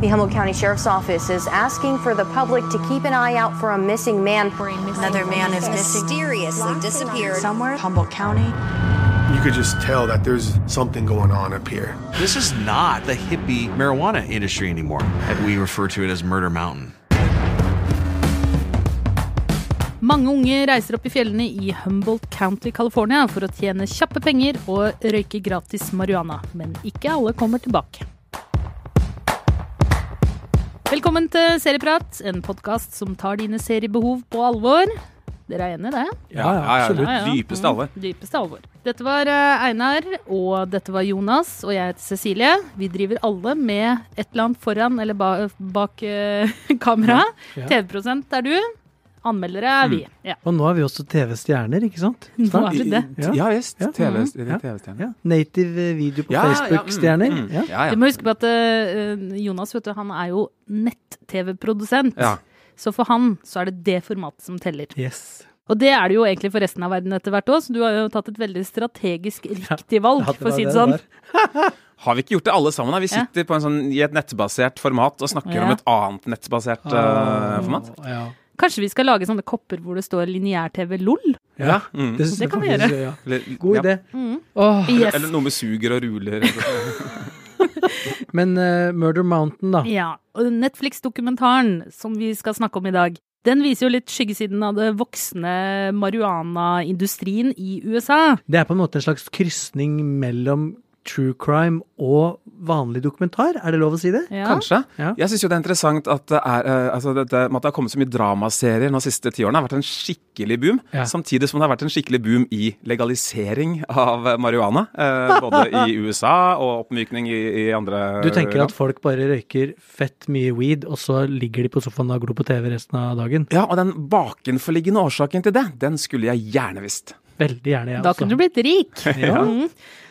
The Humboldt County Sheriff's Office is asking for the public to keep an eye out for a missing man. Another man is mysteriously disappeared somewhere. In Humboldt County. You could just tell that there's something going on up here. This is not the hippie marijuana industry anymore. We refer to it as Murder Mountain. Mange unge reiser opp i fjellene i Humboldt County, California for å tjene kjappe penger og røyke gratis marihuana, men ikke alle kommer tilbake. Velkommen til Serieprat, en podkast som tar dine seriebehov på alvor. Dere er enig i det? Ja, ja, absolutt. Ja, ja. Dypeste alvor. Mm, dypeste alvor. Dette var eh, Einar, og dette var Jonas, og jeg heter Cecilie. Vi driver alle med et eller annet foran eller ba bak eh, kamera. Ja. TV-prosent er du. Anmeldere er vi. Ja. Og nå er vi også TV-stjerner, ikke sant? Nå er vi det. Ja. Ja visst. Ja. TV-stjerner. Ja. TV-stjerne. Ja. Native video på Ja, ja, Facebook-stjerner. mm, mm. Ja. Ja, Du må huske på at uh, Jonas vet du, han er jo nett-TV-produsent. Ja. Så for han så er det det formatet som teller. Yes. Og det er det jo egentlig for resten av verden etter hvert òg, så du har jo tatt et veldig strategisk riktig valg, Ja, for å si det sånn. Har vi ikke gjort det alle sammen? da? Vi Ja. sitter på en sånn, i et nettbasert format og snakker Ja. om et annet nettbasert uh, format. Ja. Kanskje vi skal lage sånne kopper hvor det står lineær-TV LOL? ja. Mm. Det, Det kan vi gjøre. Ja. God God ja. idé. Mm. Oh. Yes. Eller noe med suger og ruler. men uh, Murder Mountain, da. Ja, og Netflix-dokumentaren som vi skal snakke om i dag, den viser jo litt skyggesiden av det voksende marihuana-industrien i USA. Det er på en måte en slags krysning mellom true crime og vanlig dokumentar, er det lov å si det? Ja. Kanskje. Ja. Jeg syns jo det er interessant at det, er, eh, altså det, det, at det har kommet så mye dramaserier de siste ti årene. Det har vært en skikkelig boom. Ja. Samtidig som det har vært en skikkelig boom i legalisering av eh, marihuana. Eh, både i USA og oppmykning i, i andre Du tenker land. at folk bare røyker fett mye weed, og så ligger de på sofaen og glor på TV resten av dagen? Ja, og den bakenforliggende årsaken til det, den skulle jeg gjerne visst. Veldig gjerne, jeg Da også. kunne du blitt rik. Ja. Mm.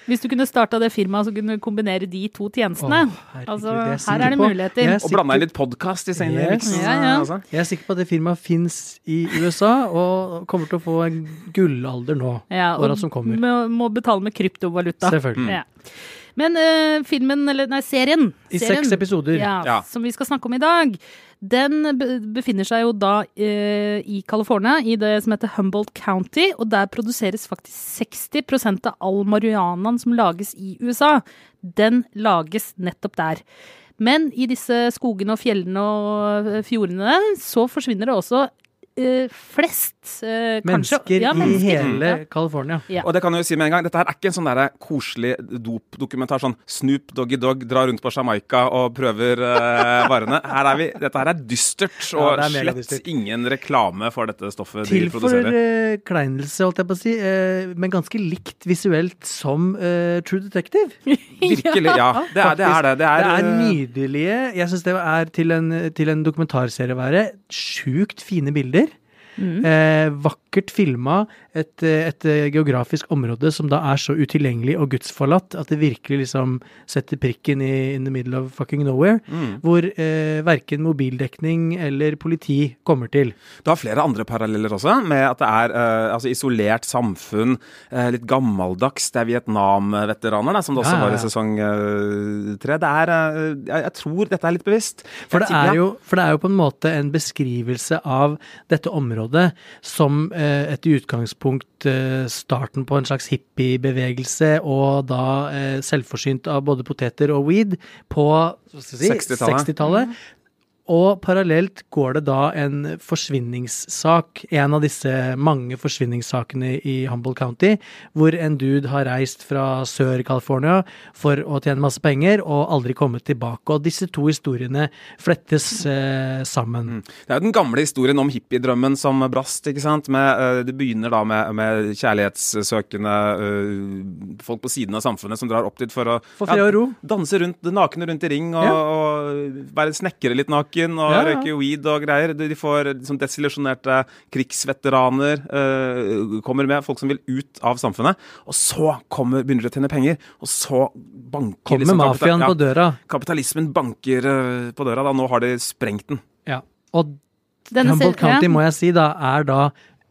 Hvis du kunne starta det firmaet som kunne kombinere de to tjenestene. Åh, herregud, altså, er her er det på. muligheter. Er Og blanda inn litt podkast i senere Yes. Ja, ja. altså. Jeg er sikker på at det firmaet fins i USA, og kommer til å få en gullalder nå. Ja, og åra som kommer. Må, må betale med kryptovaluta. Selvfølgelig. Ja. Men uh, filmen, eller nei, serien, I serien seks episoder. Ja, Ja. som vi skal snakke om i dag, den befinner seg jo da uh, i California, i det som heter Humboldt County, og der produseres faktisk 60% av all marihuanaen som lages i USA. Den lages nettopp der. Men i disse skogene og fjellene og eh, fjordene så forsvinner det også eh, flest eh, kanskje- Mennesker i hele Ja. California. Ja. Og det kan jeg jo si med en gang, dette her er ikke en sånn der koselig dopdokumentar, sånn Snoop Doggy Dog drar rundt på Jamaica og prøver uh, varene. Her er vi, dette her er dystert, og er slett dystert. ingen reklame for dette stoffet Til de produserer. Til forkleinelse, holdt jeg på å si, men ganske likt visuelt som True Detective. Virkelig, ja. Det er det. Er det. det, er, Det er nydelige Jeg syns det er til en, til en dokumentarserie å være. Sjukt fine bilder. Mm. Eh, vakkert filma. Et, et geografisk område som da er så utilgjengelig og gudsforlatt at det virkelig liksom setter prikken i in the middle of fucking nowhere. Mm. Hvor eh, verken mobildekning eller politi kommer til. Du har flere andre paralleller også, med at det er eh, altså isolert samfunn, eh, litt gammeldags. Det er Vietnam-veteraner, som det også Ja, ja, var i sesong eh, tre. Det er eh, jeg, jeg tror dette er litt bevisst. For det, er jo, for det er jo på en måte en beskrivelse av dette området som eh, et i utgangspunkt eh, starten på en slags hippiebevegelse, og da eh, selvforsynt av både poteter og weed på si, 60-tallet. 60-tallet. Og parallelt går det da en forsvinningssak, en av disse mange forsvinningssakene i Humboldt County, hvor en dude har reist fra Sør-California for å tjene masse penger og aldri kommet tilbake. Og disse to historiene flettes eh, sammen. Det er jo den gamle historien om hippiedrømmen som brast. ikke sant? Med, eh, det begynner da med, med kjærlighetssøkende eh, folk på siden av samfunnet som drar opp dit for å ro. danse rundt, nakne rundt i ring og, Ja. og være snekkere litt naken og Ja, ja. røyke weed og greier. De får liksom desillusjonerte krigsveteraner eh, kommer med, folk som vil ut av samfunnet. Og så kommer, begynner de å tjene penger, og så banker liksom mafiaen ja, på døra. Kapitalismen banker eh, på døra. da, Nå har de sprengt den. Ja. Og Denne Humboldt County, må jeg si, da, er da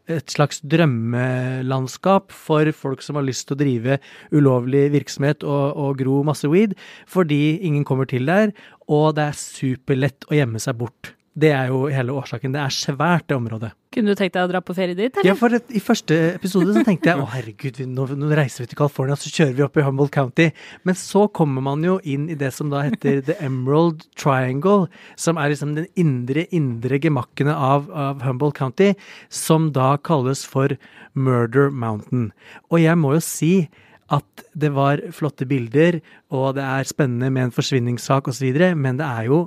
et slags drømmelandskap for folk som har lyst til å drive ulovlig virksomhet og, og gro masse weed, fordi ingen kommer til der, og det er superlett å gjemme seg bort. Det er jo hele årsaken. Det er svært, det området. Kunne du tenkt deg å dra på ferie dit, Ja, for I første episode så tenkte jeg å herregud, nå, nå reiser vi til California, så kjører vi opp i Humboldt County. Men så kommer man jo inn i det som da heter The Emerald Triangle, som er liksom den indre, indre gemakkene av, av Humboldt County, som da kalles for Murder Mountain. Og jeg må jo si at det var flotte bilder, og det er spennende med en forsvinningssak osv., men det er jo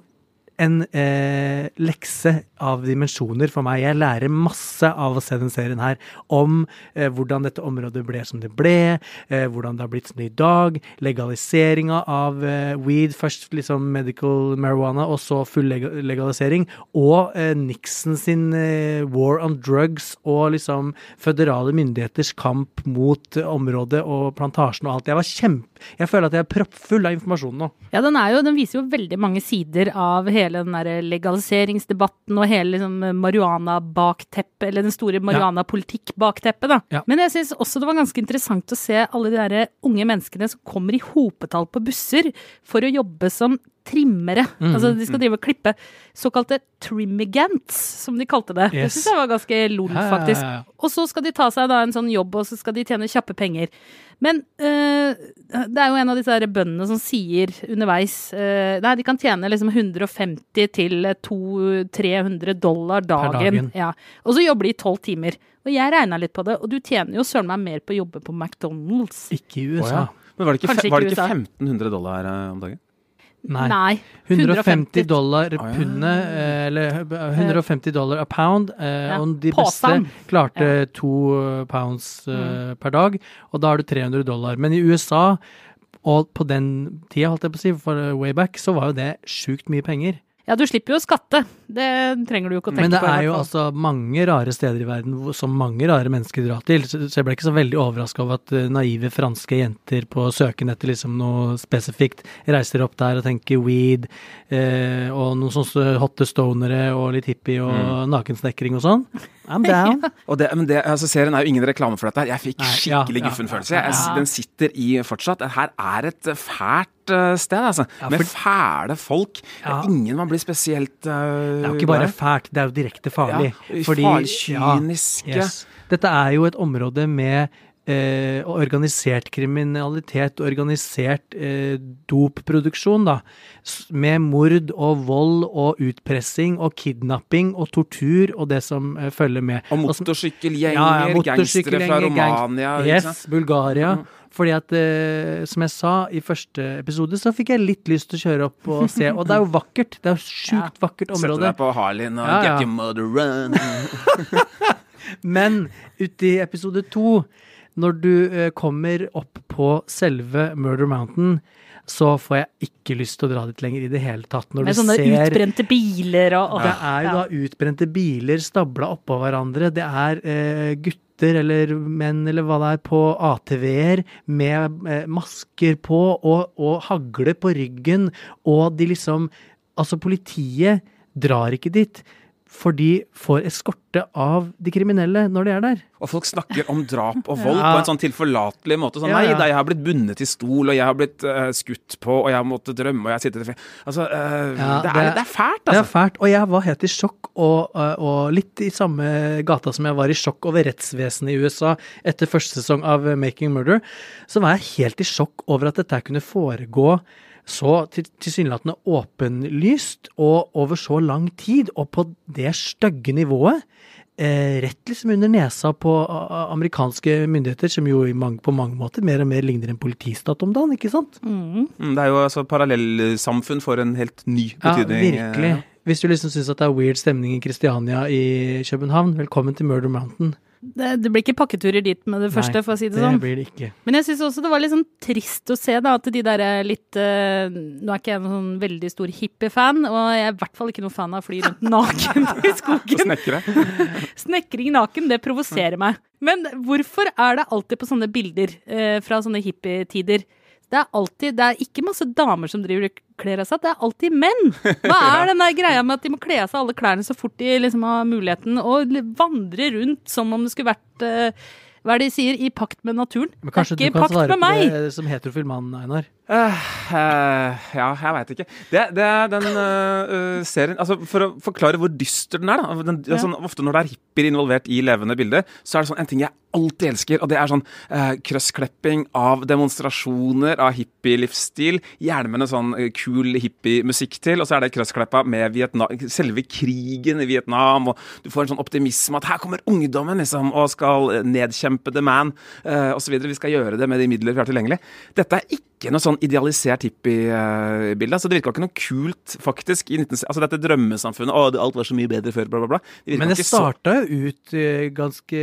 en eh, lekse av dimensjoner for meg. Jeg lærer masse av å se den serien her. Om eh, hvordan dette området ble som det ble, eh, hvordan det har blitt er i dag, legaliseringa av eh, weed, først liksom medical marijuana, og så full legalisering, og eh, Nixon sin eh, war on drugs og liksom føderale myndigheters kamp mot området og plantasjen og alt. Jeg var kjempe... Jeg føler at jeg er proppfull av informasjon nå. Ja, den, er jo, den viser jo veldig mange sider av hele den der legaliseringsdebatten og hele liksom marihuana-bakteppet, eller den store marihuana-politikk-bakteppet, da. Ja. Men jeg syns også det var ganske interessant å se alle de der unge menneskene som kommer i hopetall på busser for å jobbe som trimmere. Mm, altså de skal drive og klippe såkalte trimmigants, som de kalte det. Det Yes. syns jeg var ganske lol, faktisk. ja, ja, ja. Og så skal de ta seg da en sånn jobb, og så skal de tjene kjappe penger. Men eh, det er jo en av disse bøndene som sier underveis eh, Nei, de kan tjene liksom 150 til 200-300 dollar dagen. dagen. Ja. Og så jobber de i tolv timer. Og jeg regna litt på det, og du tjener jo søren meg mer på å jobbe på McDonald's. Ikke i USA. Men var det ikke, var det ikke ikke 1500 dollar eh, om dagen? Nei. Nei. 150 dollar pundet, eh, eller 150 dollar a pound. eh, Ja, Og de beste klarte to pounds Mm. eh, per dag, og da har du 300 dollar. Men i USA, og på den tida, holdt jeg på å si, for eh, way back, så var jo det sjukt mye penger. Ja, du slipper jo å skatte. Det trenger du jo ikke å tenke på. Men det på. er jo altså mange rare steder i verden som mange rare mennesker drar til, så jeg ble ikke så veldig overraska over at eh, naive franske jenter på søken etter liksom noe spesifikt reiser opp der og tenker weed, eh, og noen sånne hotte stonere og litt hippie og Mm. nakensnekring og sånn. I'm down. Og det, men det, altså Serien er jo ingen reklame for dette. her. Jeg fikk Nei, ja, skikkelig ja. Jeg- ja. Den sitter i fortsatt. Her er et fælt sted, altså. Ja, Med fæle folk. Det Ja. er ingen man blir spesielt uh, Det er jo ikke bare fælt, det er jo direkte farlig. Ja, Fordi- farlig, kyniske. yes. Dette er jo et område med eh, organisert kriminalitet, organisert eh, dopproduksjon, da. Med mord og vold og utpressing og kidnapping og tortur og det som eh, følger med. Og som- motorsykkelgjenger, Ja, ja, gangstere fra motorsykkelgjenger, Romania. Yes. Bulgaria. Mhm. Fordi at, eh, som jeg sa i første episode, så fikk jeg litt lyst til å kjøre opp og se. Og det er jo vakkert. Det er jo sjukt vakkert Sette område. deg på Harleyen og Ja, ja. get your mother run. Men ute i episode to, når du eh, kommer opp på selve Murder Mountain, så får jeg ikke lyst til å dra dit lenger i det hele tatt. Når Med du sånne ser utbrente biler og, og Det er jo da utbrente biler stabla oppå hverandre. Det er eh, gutter eller menn eller hva det er på ATV-er med eh, masker på og, og hagle på ryggen, og de liksom Altså, politiet drar ikke dit. For de får eskorte av de kriminelle når de er der. Og folk snakker om drap og vold Ja. på en sånn tilforlatelig måte. Sånn, Ja, ja. Nei da, jeg har blitt bundet til stol, og jeg har blitt uh, skutt på, og jeg har måttet drømme, og jeg sitter til. Altså, eh, Ja, det, er, det er fælt, Det er altså. fælt. Og jeg var helt i sjokk, og, øh, og litt i samme gata som jeg var i sjokk over rettsvesenet i USA etter første sesong av Making Murder, så var jeg helt i sjokk over at dette kunne foregå så til- tilsynelatende åpenlyst og over så lang tid, og på det stygge nivået. Eh, rett liksom under nesa på amerikanske myndigheter, som jo i mange, på mange måter mer og mer ligner en politistat om dagen, ikke sant? Mm, det er jo altså parallellsamfunn for en helt ny betydning. Ja, virkelig. eh, Hvis du liksom syns at det er weird stemning i Kristiania i København, velkommen til Murder Mountain. Det, det blir ikke pakketurer dit med det første, Nei, for å si det, det sånn. blir det ikke. Men jeg syns også det var litt sånn trist å se da, at de der er litt uh, Nå er ikke jeg en sånn veldig stor hippie-fan, og jeg er i hvert fall ikke noen fan av å fly rundt naken i skogen. Snekre. Snekring naken, det provoserer meg. Men hvorfor er det alltid på sånne bilder uh, fra sånne hippietider? Det er alltid, det er ikke masse damer som driver og kler av seg, det er alltid menn! Hva er den der greia med at de må kle av seg alle klærne så fort de liksom har muligheten, og vandre rundt som om det skulle vært eh, hva er det de sier? I pakt med naturen? Men kanskje det er du kan pakt svare på det som heterofil mann, Einar? Eh, ja, jeg veit ikke. Det, det er den eh, serien Altså, For å forklare hvor dyster den er, da. Den, altså, ofte når det er hippier involvert i levende bilder, så er det sånn en ting jeg alltid elsker, og det er sånn uh, krøssklipping av demonstrasjoner av hippielivsstil. Gjerne med en sånn kul hippiemusikk til, og så er det krøsskleppa med Vietnam, selve krigen i Vietnam, og du får en sånn optimisme at her kommer ungdommen, liksom, og skal nedkjempe the man, uh, osv. Vi skal gjøre det med de midler vi har tilgjengelig. Dette er ikke noe sånn idealisert hippiebilde. Altså, det virka ikke noe kult, faktisk, i 19... Altså, dette drømmesamfunnet. Å, alt var så mye bedre før, bla, bla, bla. Det Men det ikke starta jo ut eh, ganske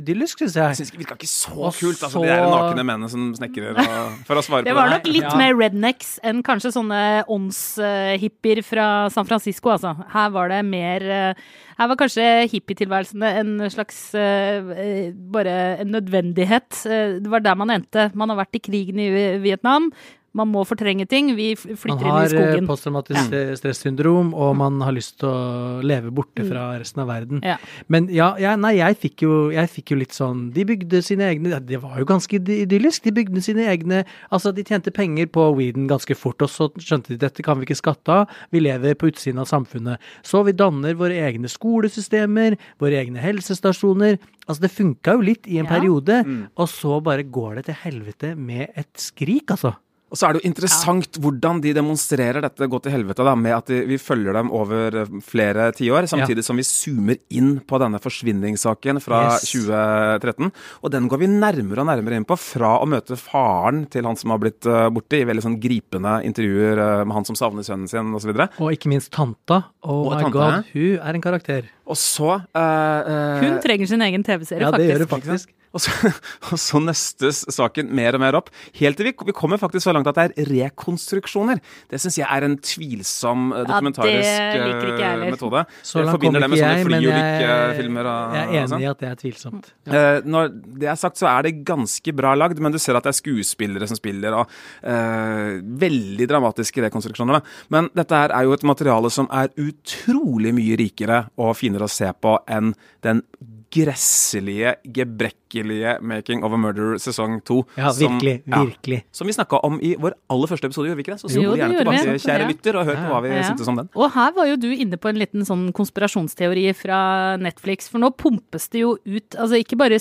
idyllisk, syns jeg Synes det virka ikke så Og kult, altså, så- de der nakne mennene som snekrer og For å svare på Det Det var nok litt Ja. mer rednecks enn kanskje sånne åndshippier fra San Francisco, altså. Her var det mer eh, Her var kanskje hippietilværelsen en slags eh, eh, bare en nødvendighet. Eh, Det var der man endte. Man har vært i krigen i Vietnam. Man må fortrenge ting. Vi flytter inn i skogen. Man har posttraumatisk ja. stressyndrom, og man har lyst til å leve borte fra resten av verden. Ja. Men ja, ja nei, jeg fikk, jo, jeg fikk jo litt sånn De bygde sine egne ja, Det var jo ganske idyllisk. De bygde sine egne Altså, de tjente penger på weeden ganske fort, og så skjønte de dette kan vi ikke skatte av. Vi lever på utsiden av samfunnet. Så vi danner våre egne skolesystemer, våre egne helsestasjoner. Altså, det funka jo litt i en Ja. periode, Mm. og så bare går det til helvete med et skrik, altså. Og så er det jo interessant hvordan de demonstrerer dette gå til helvete, da, med at de, vi følger dem over eh, flere tiår, samtidig som vi zoomer inn på denne forsvinningssaken fra Yes. 2013. Og den går vi nærmere og nærmere inn på, fra å møte faren til han som har blitt eh, borte, i veldig sånn gripende intervjuer eh, med han som savner sønnen sin, osv. Og ikke minst tanta. Oh Og my tante. god, hun er en karakter. Og så uh, eh, Hun trenger sin egen TV-serie, Ja, det gjør faktisk. det faktisk. Og så, og så nøstes saken mer og mer opp, helt til vi, vi kommer faktisk så langt at det er rekonstruksjoner. Det syns jeg er en tvilsom dokumentarisk Ja, det dokumentarisk liker ikke jeg eh, heller. metode. Så langt kommer med ikke jeg, men jeg, jeg er enig sånn. i at det er tvilsomt. Ja. Eh, når det er sagt, så er det ganske bra lagd, men du ser at det er skuespillere som spiller, og eh, veldig dramatiske rekonstruksjoner. Da. Men dette her er jo et materiale som er utrolig mye rikere og finere å se på enn den gresselige, gebrekkelige Making of a Murder sesong to. Ja, som- virkelig. ja, Virkelig. som vi snakka om i vår aller første episode, gjorde vi ikke det? Så Jo, spol det gjerne tilbake, vi. kjære lytter, og hør på hva vi Ja. syntes om den. Og her var jo du inne på en liten sånn konspirasjonsteori fra Netflix, for nå pumpes det jo ut altså ikke bare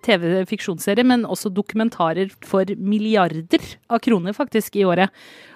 TV-fiksjonsserier, men også dokumentarer for milliarder av kroner faktisk i året.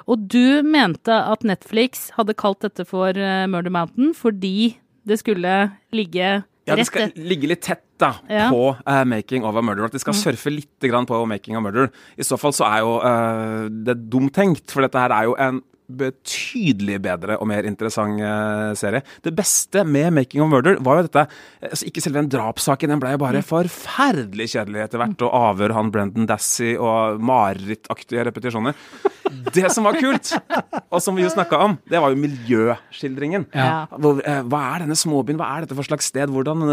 Og du mente at Netflix hadde kalt dette for eh, Murder Mountain fordi det skulle ligge Ja, det skal ligge litt tett da, Ja. på uh, 'Making of a Murder'. At de skal surfe litt grann på 'Making of Murder'. I så fall så er jo uh, det dumt tenkt, for dette her er jo en betydelig bedre og mer interessant eh, serie. Det beste med 'Making of Murder' var jo dette eh, altså Ikke selve den drapssaken, den ble jo bare forferdelig kjedelig etter hvert. Og avhør han Brendan Dassey og marerittaktige repetisjoner. det som var kult, og som vi jo snakka om, det var jo miljøskildringen. Ja. Hvor, eh, hva er denne småbyen, hva er dette for slags sted? Hvordan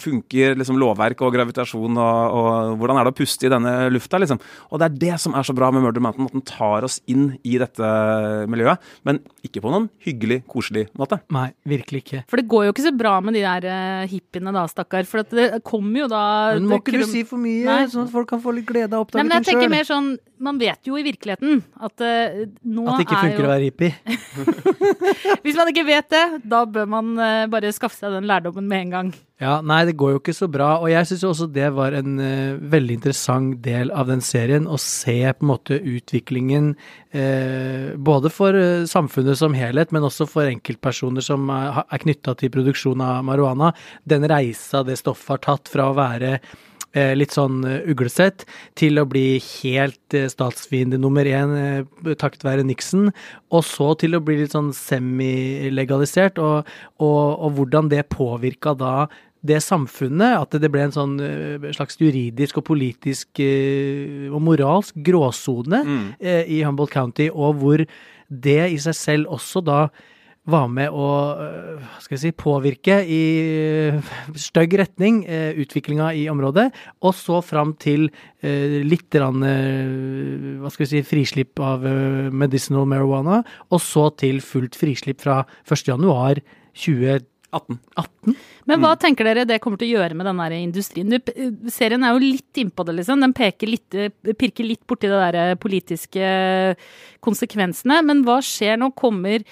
funker liksom lovverk og gravitasjon, og, og hvordan er det å puste i denne lufta, liksom? Og det er det som er så bra med Murder Mountain, at den tar oss inn i dette miljøet, men ikke på noen hyggelig, koselig måte. Nei, virkelig ikke. For det går jo ikke så bra med de der eh, hippiene da, stakkar. For at det kommer jo da Men må ikke du si for mye, Nei. sånn at folk kan få litt glede av å oppdage men jeg tenker sjøl? mer sånn Man vet jo i virkeligheten at uh, nå At det ikke er funker jo å være hippie. Hvis man ikke vet det, da bør man uh, bare skaffe seg den lærdommen med en gang. Ja, nei, det går jo ikke så bra. Og jeg syns også det var en uh, veldig interessant del av den serien. Å se på en måte utviklingen uh, både for uh, samfunnet som helhet, men også for enkeltpersoner som er, er knytta til produksjon av marihuana. Den reisa det stoffet har tatt fra å være litt sånn uglesett til å bli helt statsfiende nummer én takket være Nixon, og så til å bli litt sånn semilegalisert, og, og, og hvordan det påvirka da det samfunnet, at det ble en sånn eh, slags juridisk og politisk eh, og moralsk gråsone mm. Eh, i Humboldt County, og hvor det i seg selv også da var med å skal jeg si, påvirke i stygg retning utviklinga i området. Og så fram til litt rann, hva skal vi si, frislipp av medicinal marijuana, og så til fullt frislipp fra 1.1.2022. 18. 18. Men hva mm. tenker dere det kommer til å gjøre med den industrien? Du, eh, serien er jo litt innpå det, liksom. Den litt, eh, pirker litt borti de der eh, politiske konsekvensene. Men hva skjer nå? Kommer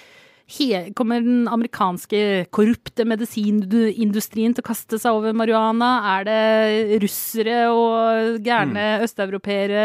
he, kommer den amerikanske korrupte medisinindustrien til å kaste seg over marihuana? Er det russere og gærne østeuropeere,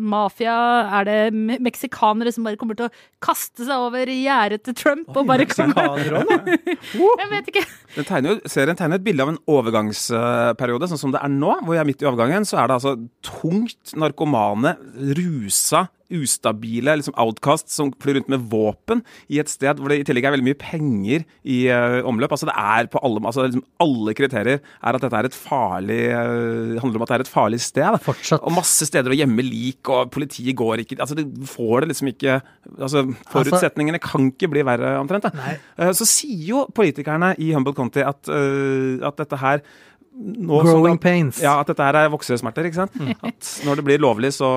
mafia? Er det me meksikanere som bare kommer til å kaste seg over gjerdet til Trump og bare Jeg vet ikke. Den tegner serien tegner et bilde av en overgangsperiode, sånn som det er nå. Hvor jeg er midt i overgangen, så er det altså tungt narkomane, rusa, ustabile liksom outcasts som flyr rundt med våpen i et sted hvor det i tillegg er veldig mye penger i uh, omløp. Altså det er på alle, altså liksom alle kriterier er at dette er et farlig uh, handler om at det er et farlig sted. Fortsatt. Og masse steder å gjemme lik, og politiet går ikke altså De får det liksom ikke altså Forutsetningene kan ikke bli verre, omtrent. Eh, Så sier jo politikerne i Humboldt County at, at dette her nå, Growing det- pains. Ja, at dette her er voksesmerter, ikke sant. At når det blir lovlig, så,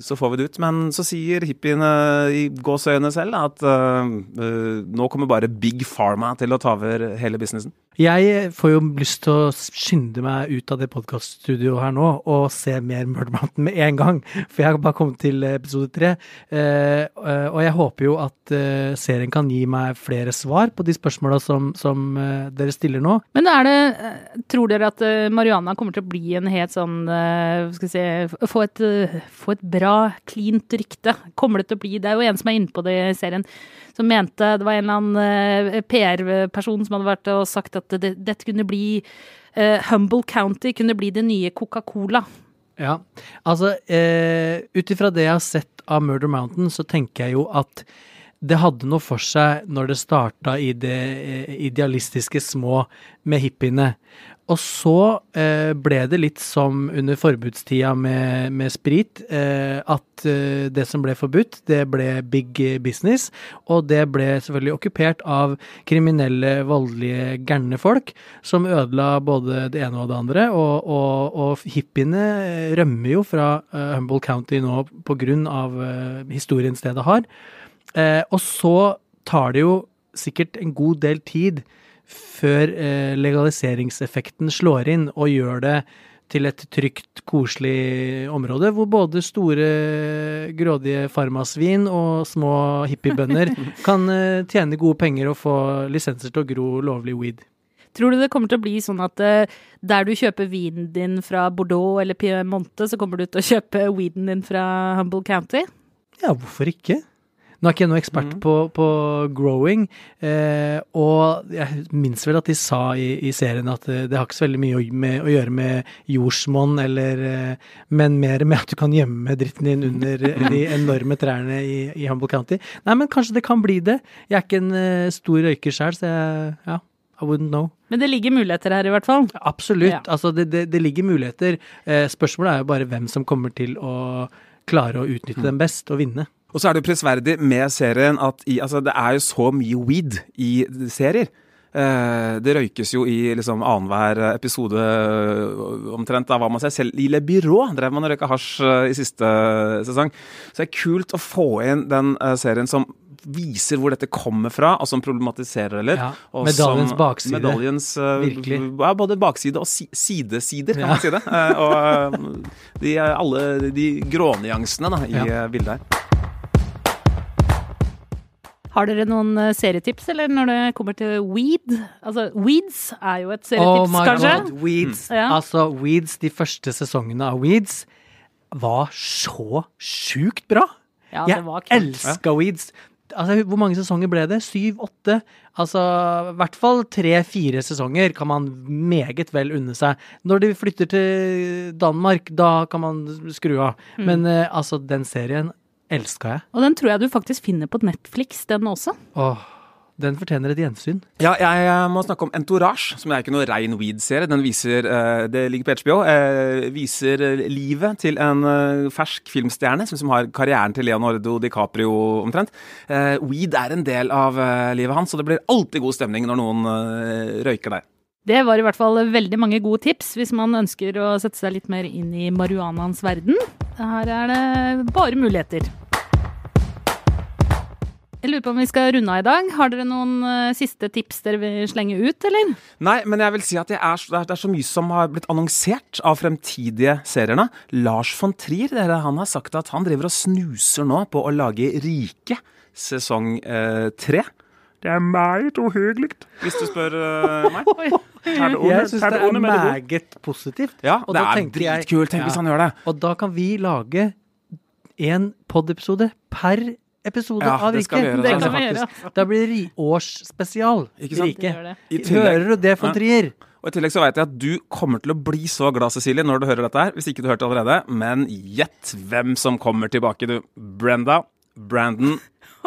så får vi det ut. Men så sier hippiene i gåsøyene selv at uh, nå kommer bare Big Pharma til å ta over hele businessen. Jeg får jo lyst til å skynde meg ut av det podkaststudioet her nå og se mer Murder Mountain med en gang, for jeg har bare kommet til episode tre. Uh, eh, og jeg håper jo at serien kan gi meg flere svar på de spørsmåla som, som dere stiller nå. Men er det, tror dere at eh, marihuana kommer til å bli en helt sånn, eh, skal si, få et, eh, få et bra, cleant rykte? Kommer det til å bli, det er jo en som er inne på det i serien, som mente, det var en eller annen PR-person som hadde vært og sagt at det, dette kunne bli, uh, Humble County kunne bli det nye Coca-Cola. Ja, altså eh, ut ifra det jeg har sett av Murder Mountain, så tenker jeg jo at det hadde noe for seg når det starta i det idealistiske små med hippiene. Og så eh, ble det litt som under forbudstida med, med sprit, eh, at eh, det som ble forbudt, det ble big business, og det ble selvfølgelig okkupert av kriminelle, voldelige, gærne folk, som ødela både det ene og det andre, og, og, og hippiene rømmer jo fra eh, Humboldt County nå på grunn av eh, historien stedet har. Eh, og så tar det jo sikkert en god del tid før eh, legaliseringseffekten slår inn og gjør det til et trygt, koselig område, hvor både store, grådige farmasvin og små hippiebønder kan eh, tjene gode penger og få lisenser til å gro lovlig weed. Tror du det kommer til å bli sånn at eh, der du kjøper vinen din fra Bordeaux eller Piemonte, så kommer du til å kjøpe weeden din fra Humble County? Ja, hvorfor ikke? Nå er ikke jeg noen ekspert på, på growing, eh, og jeg minnes vel at de sa i, i serien at eh, det har ikke så veldig mye å, med, å gjøre med jordsmonn, eller, eh, men mer med at du kan gjemme dritten din under de enorme trærne i, i Humble County. Nei, men kanskje det kan bli det. Jeg er ikke en eh, stor røyker sjøl, så jeg, ja, I wouldn't know. Men det ligger muligheter her i hvert fall. Absolutt. Ja. Altså, det, det, det ligger muligheter. Eh, spørsmålet er jo bare hvem som kommer til å klare å utnytte dem best og vinne. Og så er det jo prisverdig med serien at i, altså, det er jo så mye weed i serier. Eh, det røykes jo i liksom annenhver episode øh, omtrent av hva man ser. Selv i Le Byrå drev man og røyka hasj øh, i siste sesong. Så det er kult å få inn den serien som viser hvor dette kommer fra, og som problematiserer det litt. Ja, medaljens som- bakside. Medaljens, Virkelig. Ja, både bakside og si sidesider, kan Ja. man si det. Eh, og de, alle de grånyansene da, i Ja. bildet her. Har dere noen eh, serietips, eller når det kommer til weed? Altså, Weeds er jo et Oh serietips, my kanskje? god, Weeds. Ja. Altså, Weeds, de første sesongene av Weeds var så sjukt bra. Ja, det Jeg elska Weeds. Altså, hvor mange sesonger ble det? Syv? Åtte? Altså, i hvert fall tre-fire sesonger kan man meget vel unne seg. Når de flytter til Danmark, da kan man skru av. Mm. Men eh, altså, den serien elska jeg. Og den tror jeg du faktisk finner på Netflix, den også. Åh, den fortjener et gjensyn. Ja, jeg må snakke om Entourage, som er ikke noe rein weed-serie. Den viser, eh, det ligger på HBO, eh, viser livet til en eh, fersk filmstjerne, som som har karrieren til Leonardo DiCaprio omtrent. Eh, Weed er en del av livet hans, og det blir alltid god stemning når noen røyker der. Det var i hvert fall veldig mange gode tips hvis man ønsker å sette seg litt mer inn i marihuanaens verden. Her er det bare muligheter. Jeg lurer på om vi skal runde av i dag. Har dere noen uh, siste tips dere vil slenge ut, eller? Nei, men jeg vil si at er, så- det er så mye som har blitt annonsert av fremtidige serierne. Lars von Trier, dere, han har sagt at han driver og snuser nå på å lage Rike sesong uh, tre. Det er meget uhyggelig, hvis du spør uh, meg. Det Jeg syns det det er det meget positivt. Ja, Og det da er dritkult. Tenk hvis han gjør det. Og da kan vi lage en pod-episode per episode Ja, av Rike. vi Det altså. kan vi gjøre. Da blir det årsspesial. Rike. Det det. Hører du det, von Ja. Trier? Og I tillegg så vet jeg at du kommer til å bli så glad, Cecilie, når du hører dette her. Hvis ikke du hørte det allerede. Men gjett hvem som kommer tilbake, du. Brenda, Brandon,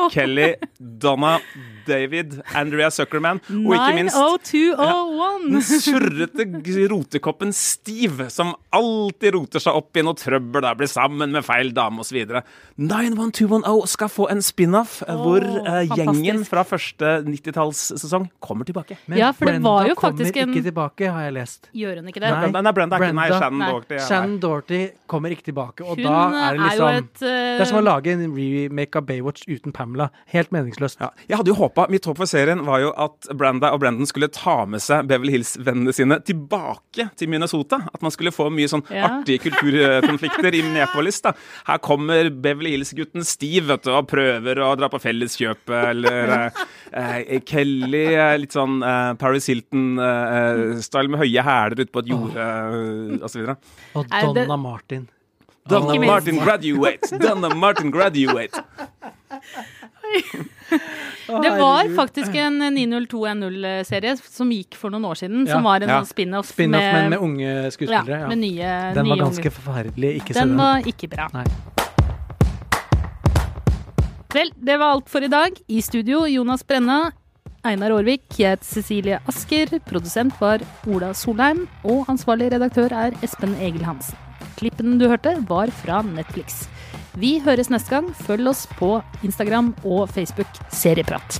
Kelly, Donna, David, Andrea Zuckerman, og ikke minst 90201! den surrete rotekoppen Steve, som alltid roter seg opp i noe trøbbel, der blir sammen med feil dame osv. 91210 skal få en spin-off oh, hvor uh, gjengen fra første 90-tallssesong kommer tilbake. Men Ja, for det Brenda var jo kommer faktisk en- ikke tilbake, har jeg lest. Gjør hun ikke det? Nei. Nei, nei, Brenda er ikke Nei, Brenda- Shannon Nei. Doherty. er- Shannon Dorty kommer ikke tilbake, og Hun da er det er jo liksom et uh... Det er som å lage en remake av Baywatch uten Pamela. Helt meningsløst. Ja, jeg hadde jo håpa Mitt håp for serien var jo at Branda og Brandon skulle ta med seg Beverly Hills-vennene sine tilbake til Minnesota. At man skulle få mye sånn Ja. artige kulturkonflikter i Minneapolis. da. Her kommer Beverly Hills-gutten Steve vet du, og prøver å dra på Felleskjøpet. Eller eh, eh, Kelly, eh, litt sånn eh, Paris Hilton-style med høye hæler ute på et jorde eh, osv. Og Er Donna Martin. Donna. Martin graduate! Donna Martin graduate! Det var faktisk en 90210-serie som gikk for noen år siden, som var en Ja. sånn spin-off spin med, med, med unge skuespillere. ja, Ja, med nye, Den var ganske unge. forferdelig. Ikke Den den. var ikke bra. Nei. Vel, det var alt for i dag. I studio Jonas Brenna, Einar Aarvik, jeg heter Cecilie Asker, produsent var Ola Solheim, og ansvarlig redaktør er Espen Egil Hansen. Klippen du hørte, var fra Netflix. Vi høres neste gang. Følg oss på Instagram og Facebook Serieprat.